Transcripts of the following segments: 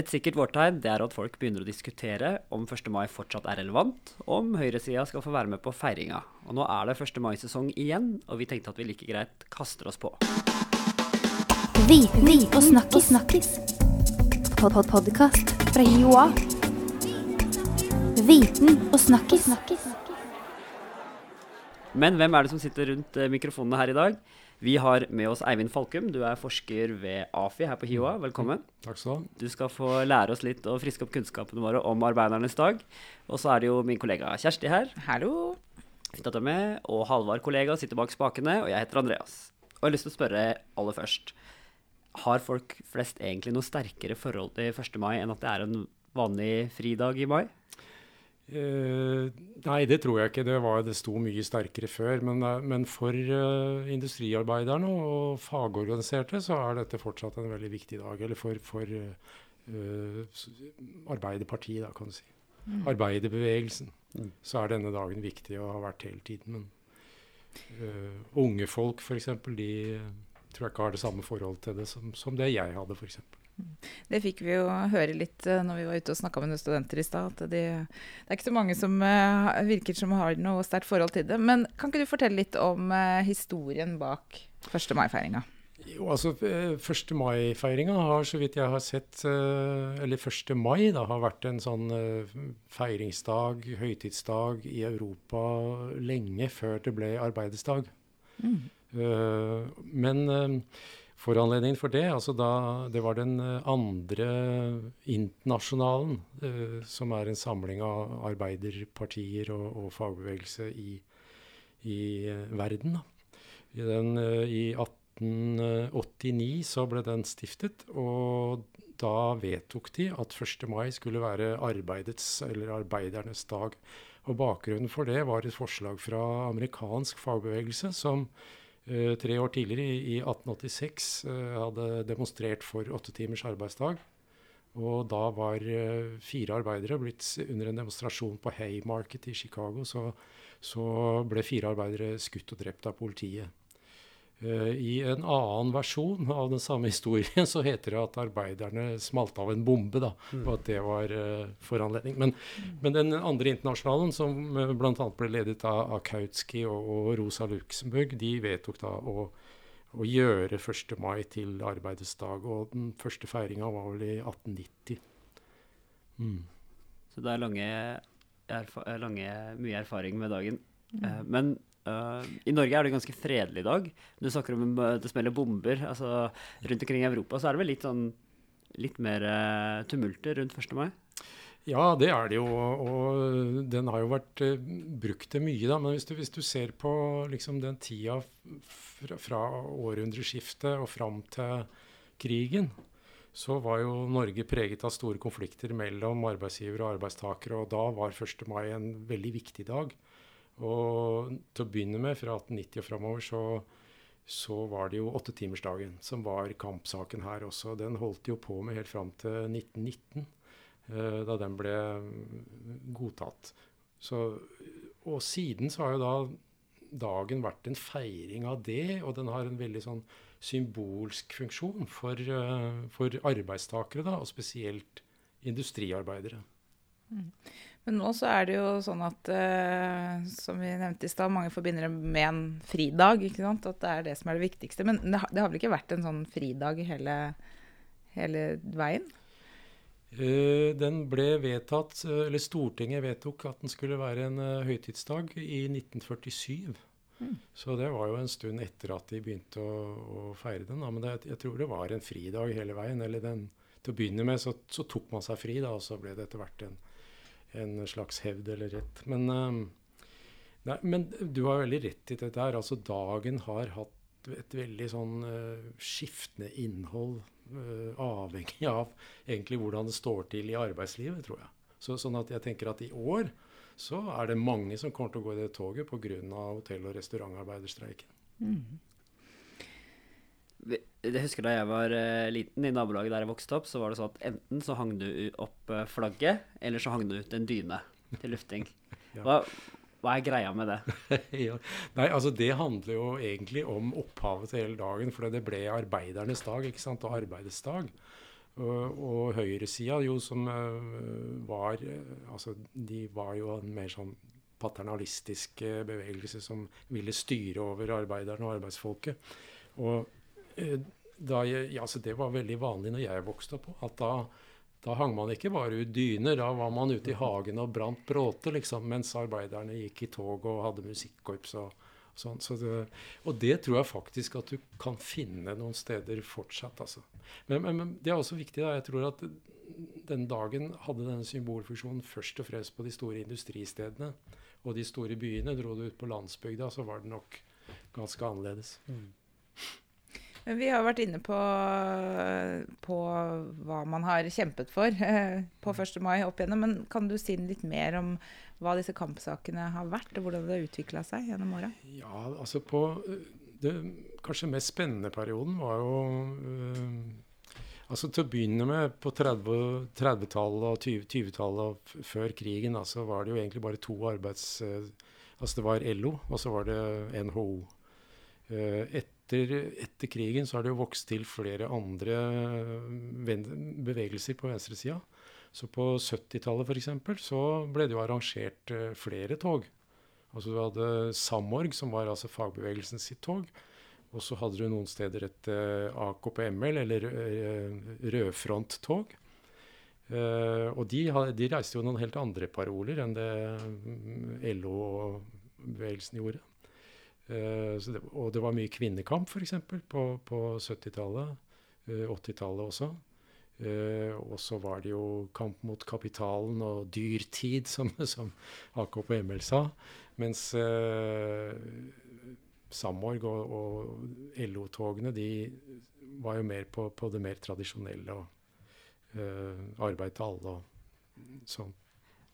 Et sikkert vårtegn det er at folk begynner å diskutere om 1. mai fortsatt er relevant, og om høyresida skal få være med på feiringa. Og nå er det 1. mai-sesong igjen, og vi tenkte at vi like greit kaster oss på. Viten og snakkis. snakkis. Pod -pod Podkast fra Joa. Viten og snakkis. Men hvem er det som sitter rundt eh, mikrofonene her i dag? Vi har med oss Eivind Falkum. Du er forsker ved AFI her på HiOA. Velkommen. Takk skal du ha. Du skal få lære oss litt og friske opp kunnskapene våre om arbeidernes dag. Og så er det jo min kollega Kjersti her. Hallo. Fint at du er med. Og Halvard kollega sitter bak spakene. Og jeg heter Andreas. Og jeg har lyst til å spørre aller først. Har folk flest egentlig noe sterkere forhold til 1. mai enn at det er en vanlig fridag i mai? Eh, nei, det tror jeg ikke. Det, var, det sto mye sterkere før. Men, eh, men for uh, industriarbeiderne og fagorganiserte så er dette fortsatt en veldig viktig dag. Eller for, for uh, Arbeiderpartiet, da, kan du si. Arbeiderbevegelsen. Mm. Så er denne dagen viktig og har vært hele tiden. Men eh, unge folk f.eks., de tror jeg ikke har det samme forhold til det som, som det jeg hadde, f.eks. Det fikk vi jo høre litt eh, når vi var ute og snakka med noen studenter i stad. At de, det er ikke så mange som eh, virker som har noe sterkt forhold til det. Men kan ikke du fortelle litt om eh, historien bak 1. mai-feiringa? Jo, altså eh, 1. mai-feiringa har, så vidt jeg har sett Eller 1. mai da, har vært en sånn feiringsdag, høytidsdag, i Europa lenge før det ble arbeidsdag. Mm. men foranledningen for det, altså da det var den eh, andre internasjonalen, eh, som er en samling av arbeiderpartier og, og fagbevegelse i, i eh, verden. I, den, eh, I 1889 så ble den stiftet, og da vedtok de at 1. mai skulle være arbeidets eller arbeidernes dag. Og bakgrunnen for det var et forslag fra amerikansk fagbevegelse som tre år tidligere, i, i 1886, eh, hadde demonstrert for åtte timers arbeidsdag. Og da var eh, fire arbeidere blitt under en demonstrasjon på Haymarket i Chicago, så, så ble fire arbeidere skutt og drept av politiet. Eh, I en annen versjon av den samme historien så heter det at arbeiderne smalt av en bombe, da, og at det var uh, foranledning. Men, men den andre internasjonalen, som uh, bl.a. ble ledet av, av Kautsky og, og Rosa Luxemburg, de vedtok da å, å gjøre 1. mai til arbeidets dag. Og den første feiringa var vel i 1890. Mm. Så det er lange, erfa lange mye erfaring med dagen. Eh, men eh, i Norge er det ganske fredelig dag. Du snakker om eh, det smeller bomber. altså Rundt omkring i Europa så er det vel litt sånn litt mer uh, tumulter rundt 1. mai? Ja, det er det jo. Og den har jo vært brukt til mye, da. Men hvis du, hvis du ser på liksom den tida fra, fra århundreskiftet og fram til krigen, så var jo Norge preget av store konflikter mellom arbeidsgivere og arbeidstakere. Og da var 1. mai en veldig viktig dag. Og til å begynne med, fra 1890 og framover, så, så var det jo åttetimersdagen som var kampsaken her også. Den holdt jo på med helt fram til 1919 eh, da den ble mm, godtatt. Så, og siden så har jo da dagen vært en feiring av det, og den har en veldig sånn symbolsk funksjon for, eh, for arbeidstakere, da, og spesielt industriarbeidere. Men nå så er det jo sånn at, uh, som vi nevnte i stad, mange forbinder det med en fridag. ikke sant? At det er det som er det viktigste. Men det, har- det har vel ikke vært en sånn fridag hele, hele veien? Uh, Den ble vedtatt, eh, eller Stortinget vedtok at den skulle være en uh, høytidsdag i 1947. Så det var jo en stund etter at de begynte å, å feire den. Da. Men det, jeg tror det var en fridag hele veien. eller den, Til å begynne med så, så tok man seg fri, da, og så ble det etter hvert en, en slags hevd eller rett. Men, eh, nei, men du har veldig rett i dette her. Altså dagen har hatt et veldig sånn eh, skiftende innhold, eh, avhengig av egentlig hvordan det står til i arbeidslivet, tror jeg. Så, sånn at jeg tenker at i år så er det mange som kommer til å gå i det toget pga. hotell- og restaurantarbeiderstreiken. Vi- Jeg husker da jeg var eh, liten, i nabolaget der jeg vokste opp, så var det sånn at enten så hang du opp eh, flagget, eller så hang du ut en dyne til lufting. Hva, hva er greia med det? ja. Nei, altså Det handler jo egentlig om opphavet til hele dagen. For det ble arbeidernes dag ikke sant, og arbeidets dag. Og, og høyresida, jo, som uh, var Altså, de var jo en mer sånn paternalistisk bevegelse som ville styre over arbeiderne og arbeidsfolket. Og jeg, ja, altså det var veldig vanlig når jeg vokste opp, at da, da hang man ikke bare ut dyner. Da var man ute i hagen og brant bråter, liksom, mens arbeiderne gikk i tog og hadde musikkorps og sånn. Så det, og det tror jeg faktisk at du kan finne noen steder fortsatt. Altså. Men, men, men, det er også viktig. Da. Jeg tror at den dagen hadde denne symbolfunksjonen først og fremst på de store industristedene og de store byene. Dro du ut på landsbygda, så var det nok ganske annerledes. Mm. Vi har vært inne på, på, hva man har kjempet for eh, på 1. mai opp igjennom. Men kan du si litt mer om hva disse kampsakene har vært, og hvordan det har utvikla seg gjennom åra? Ja, altså på det kanskje mest spennende perioden var jo øh, Altså Til å begynne med, på 30-tallet 30 og 20-tallet 20 før krigen, så var det jo egentlig bare to arbeids... Altså det var LO, og så var det NHO. Uh, et, etter, etter, krigen så har det jo vokst til flere andre eh, bevegelser på venstresida. Så på 70-tallet f.eks. så ble det jo arrangert uh, flere tog. Altså Du hadde Samorg, som var altså fagbevegelsen sitt tog. Og så hadde du noen steder et uh, AKPML, AKP-ML, eller uh, rødfronttog. Uh, og de, de, reiste jo noen helt andre paroler enn det mm, LO og bevegelsen gjorde. Uh, det, og det var mye kvinnekamp, f.eks. på, på 70-tallet. Uh, 80-tallet også. Uh, og så var det jo kamp mot kapitalen og dyrtid, som, som AKP ML sa. Mens uh, Samorg og, og LO-togene de var jo mer på, på det mer tradisjonelle. og Arbeid til alle og sånn.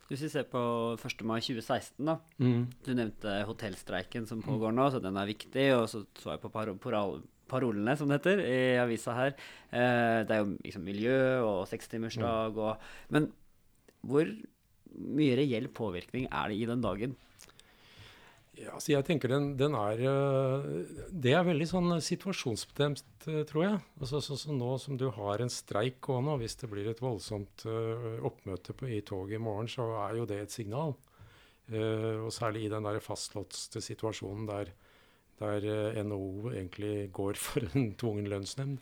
Hvis vi ser på 1. mai 2016, da. Mm. Du nevnte hotellstreiken som pågår nå, så den er viktig. Og så så jeg på par paral parolene, som det heter, i avisa her. Eh, det er jo liksom miljø og sekstimersdag mm. og Men hvor mye reell påvirkning er det i den dagen? Ja, altså jeg tenker den, den, er eh, Det er veldig sånn situasjonsbestemt, eh, tror jeg. Altså, så, så nå som du har en streik gående, og hvis det blir et voldsomt uh, oppmøte på, i toget i morgen, så er jo det et signal. Og særlig i den der fastlåste situasjonen der, der NHO egentlig går for en tvungen lønnsnemnd,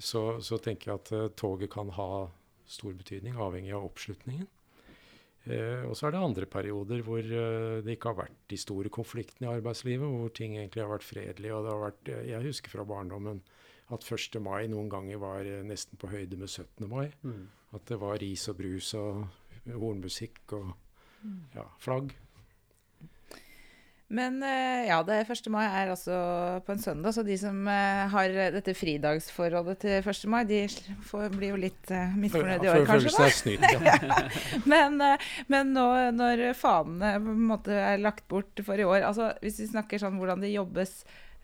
så, så, tenker jeg at toget kan ha stor betydning, avhengig av oppslutningen. Eh, og så er det andre perioder hvor eh, det ikke har vært de store konfliktene i arbeidslivet, hvor ting egentlig har vært fredelige. og det har vært, eh, Jeg husker fra barndommen at 1. mai noen ganger var eh, nesten på høyde med 17. mai. Mm. At det var ris og brus og hornmusikk og mm. ja, flagg. Men eh, ja, det 1. mai er altså på en søndag, så de som eh, har dette fridagsforholdet til 1. mai, de får, blir jo litt uh, misfornøyde i år, kanskje. Seg snytt, ja. men, men nå når fanene på en måte er lagt bort for i år, altså hvis vi snakker sånn hvordan det jobbes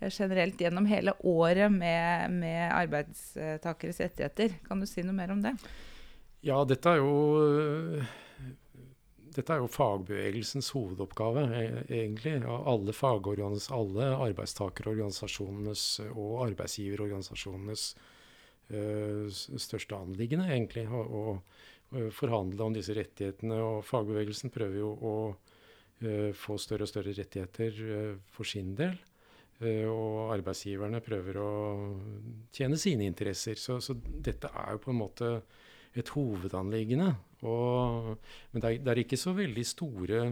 generelt gjennom hele året med, med arbeidstakeres rettigheter, kan du si noe mer om det? Ja, dette er jo dette er jo fagbevegelsens hovedoppgave, e, egentlig. Alle alle arbeidstakerorganisasjonenes og arbeidsgiverorganisasjonenes uh, største anliggende, egentlig. Å forhandle om disse rettighetene. Og fagbevegelsen prøver jo å uh, få større og større rettigheter uh, for sin del. og arbeidsgiverne prøver å tjene sine interesser. Så, så dette er jo på en måte et hovedanliggende. Og, men det er, det er, ikke så veldig store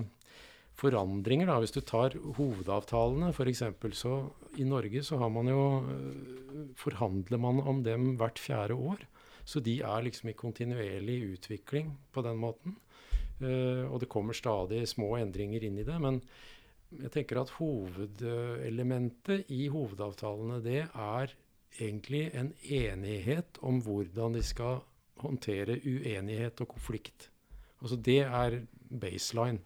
forandringer. Da. Hvis du tar hovedavtalene f.eks., så i Norge så har man jo øh, forhandler man om dem hvert fjerde år. Så de er liksom i kontinuerlig utvikling på den måten. Uh, og det kommer stadig små endringer inn i det. Men jeg tenker at hovedelementet i hovedavtalene det er egentlig en enighet om hvordan de skal håndtere uenighet og konflikt. Altså Det er baseline.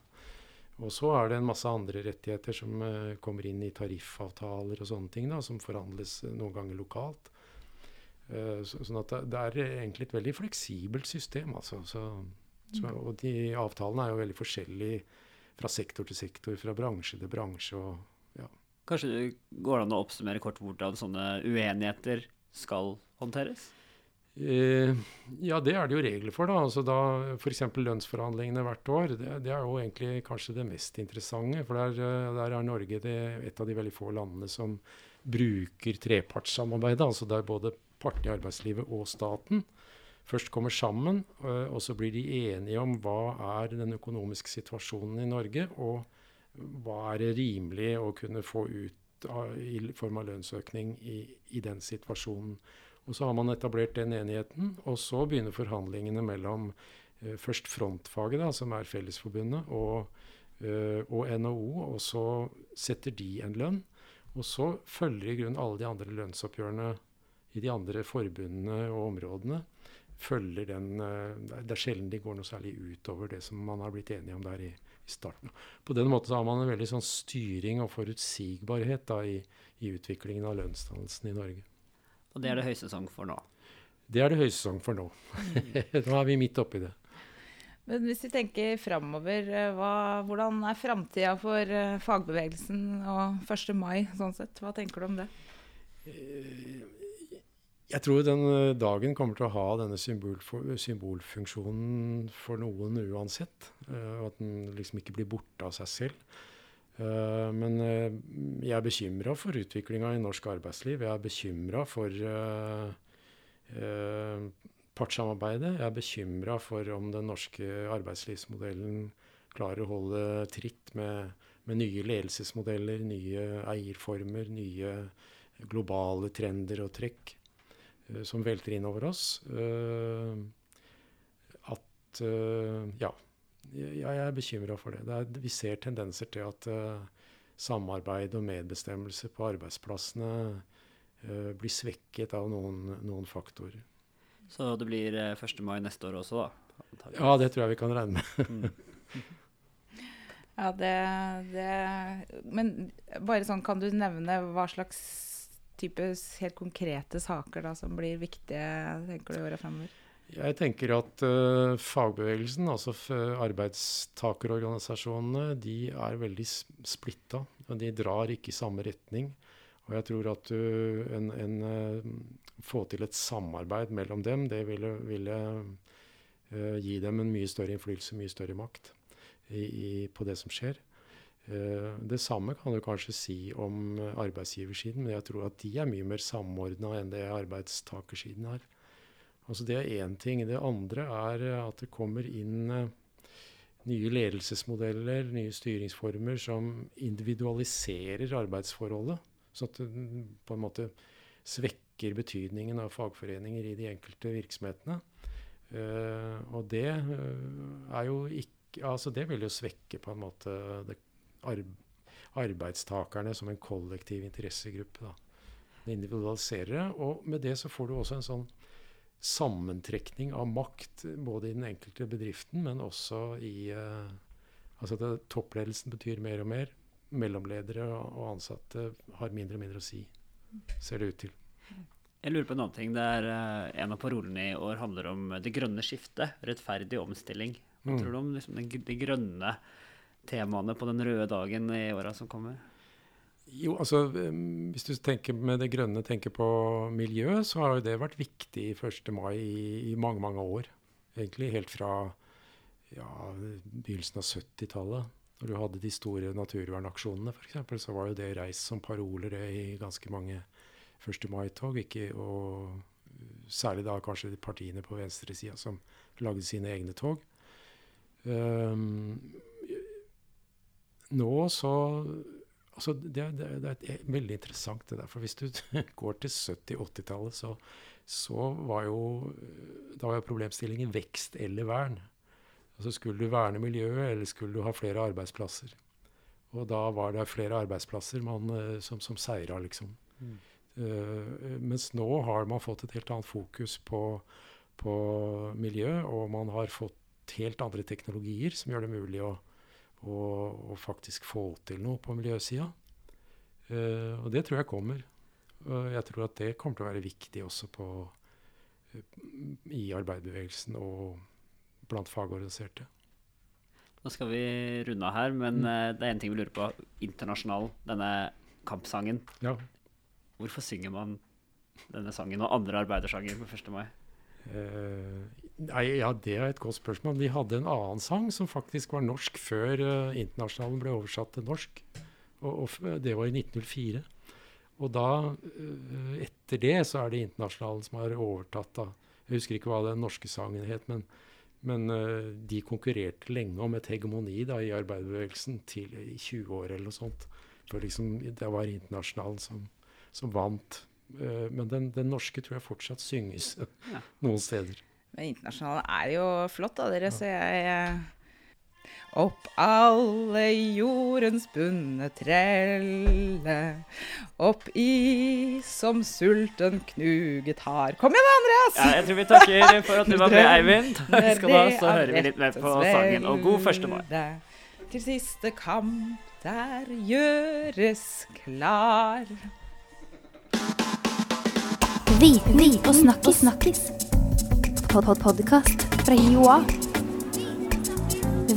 Og så er det en masse andre rettigheter som uh, kommer inn i tariffavtaler og sånne ting, da, som forhandles uh, noen ganger lokalt. Uh, så, sånn at det, det, er egentlig et veldig fleksibelt system. Altså. Så, så, mm. og de avtalene er jo veldig forskjellige fra sektor til sektor, fra bransje til bransje. Og, ja. Kanskje det går an å oppsummere kort hvordan sånne uenigheter skal håndteres? Eh, ja, det er det jo regler for. da. Altså da F.eks. lønnsforhandlingene hvert år. Det, det, er jo egentlig kanskje det mest interessante. For der, eh, der er Norge det, et av de veldig få landene som bruker trepartssamarbeidet. Altså der både partene i arbeidslivet og staten først kommer sammen, eh, og så blir de enige om hva er den økonomiske situasjonen i Norge, og hva er det rimelig å kunne få ut av, i form av lønnsøkning i, i, den situasjonen. Og Så har man etablert den enigheten, og så begynner forhandlingene mellom eh, først frontfaget, da, som er Fellesforbundet, og, eh, og NHO, og så setter de en lønn. Og så følger i grunnen alle de andre lønnsoppgjørene i de andre forbundene og områdene følger den eh, Det er sjelden de går noe særlig utover det som man har blitt enige om der i, i starten. På den måten så har man en veldig sånn styring og forutsigbarhet da, i, i, utviklingen av lønnsdannelsen i Norge. Og det er det høysesong for nå? Det er det høysesong for nå. nå er vi midt oppi det. Men hvis vi tenker framover, eh, hvordan er framtida for uh, fagbevegelsen og 1. mai sånn sett? Hva tenker du om det? Jeg tror den eh, dagen kommer til å ha denne symbolfunksjonen for noen uansett. Og at den liksom ikke blir borte av seg selv. Uh, men uh, jeg er bekymra for utviklinga i norsk arbeidsliv. Jeg er bekymra for partssamarbeidet. Jeg er bekymra for om den norske arbeidslivsmodellen klarer å holde tritt med, med nye ledelsesmodeller, nye eierformer, nye globale trender og trekk. Eh, som velter inn over oss. Eh, at eh, Ja. Jeg er bekymra for det. det er, vi ser tendenser til at samarbeid og medbestemmelse på arbeidsplassene blir svekket av noen, noen faktorer. Så det blir 1. mai neste år også, da? Antagelig. Ja, det tror jeg vi kan regne med. Mm. ja, det, det, Men bare sånn, kan du nevne hva slags type helt konkrete saker da, som blir viktige tenker du, i åra fremover? Jeg tenker at uh, fagbevegelsen, altså arbeidstakerorganisasjonene, de er veldig splitta. De drar ikke i samme retning. Og jeg tror at du en, en uh, få til et samarbeid mellom dem, det ville, ville gi dem en mye større innflytelse, mye større makt i, i, på det som skjer. Eh, det samme kan du kanskje si om arbeidsgiversiden, men jeg tror at de er mye mer samordna enn det arbeidstakersiden er. Altså Det er én ting. Det andre er at det kommer inn eh, nye ledelsesmodeller, nye styringsformer som individualiserer arbeidsforholdet. Så at det på en måte svekker betydningen av fagforeninger i de enkelte virksomhetene. Uh, og det er jo ikke Altså det vil jo svekke på en måte det arbeidstakerne som en kollektiv interessegruppe. Da. Det individualiserer det, og med det så får du også en sånn sammentrekning av makt både i den enkelte bedriften, men også i uh, Altså at toppledelsen betyr mer og mer. Mellomledere og ansatte har mindre og mindre å si, ser det ut til. Jeg lurer på en annen ting. Det er, uh, en av parolene i år handler om det grønne skiftet. Rettferdig omstilling. Hva mm. tror du om liksom, det grønne temaene på den røde dagen i åra som kommer? Jo, altså Hvis du tenker med det grønne tenker på miljø, så har jo det vært viktig 1. mai i, i mange, mange år. Egentlig helt fra ja, begynnelsen av 70-tallet. Når du hadde de store naturvernaksjonene f.eks., så var jo det reist som paroler i ganske mange 1. mai-tog. Og særlig da kanskje de partiene på venstresida som lagde sine egne tog. Um, nå så altså det, det, det, er veldig interessant det der. For hvis du går til 70-80-tallet, så, så, var jo da var jo problemstillingen vekst eller vern. Altså Skulle du verne miljøet, eller skulle du ha flere arbeidsplasser? Og da var det flere arbeidsplasser man, eh, som, som seira, liksom. Mm. Uh, mens nå har man fått et helt annet fokus på, på miljø, og man har fått helt andre teknologier som gjør det mulig å og, og faktisk få til noe på miljøsida. Uh, og det tror jeg kommer. Og jeg tror at det kommer til å være viktig også på, uh, i arbeiderbevegelsen og blant fagorganiserte. Nå skal vi runde av her, men mm. uh, det er én ting vi lurer på. Internasjonal, denne kampsangen. Ja. Hvorfor synger man denne sangen og andre arbeidersanger på 1. mai? Eh, nei, ja, det er et godt spørsmål. De hadde en annen sang som faktisk var norsk før uh, internasjonalen ble oversatt til norsk. Og, og det var i 1904. Og da, uh, etter det, så er det internasjonalen som har overtatt. da. Jeg husker ikke hva den norske sangen het, men, men uh, de konkurrerte lenge om et hegemoni da, i arbeiderbevegelsen i 20 år eller noe sånt. For liksom, det var internasjonalen som, som vant. Men den, den, norske tror jeg fortsatt synges ja. noen steder. Men internasjonale er jo flott, da, dere, så jeg eh, opp alle jordens bunne trelle, opp i som sulten knuget har. Kom igjen, Andreas! Ja, jeg tror vi takker for at du var med, Eivind. Skal da så hører vi litt mer på sangen. Og god 1. mai. Til siste kamp der gjøres klar. Viten og snakkis. snakkis pod podkast fra Joa.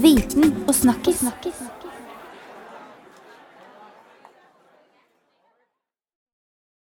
Viten og snakkis. snakkis.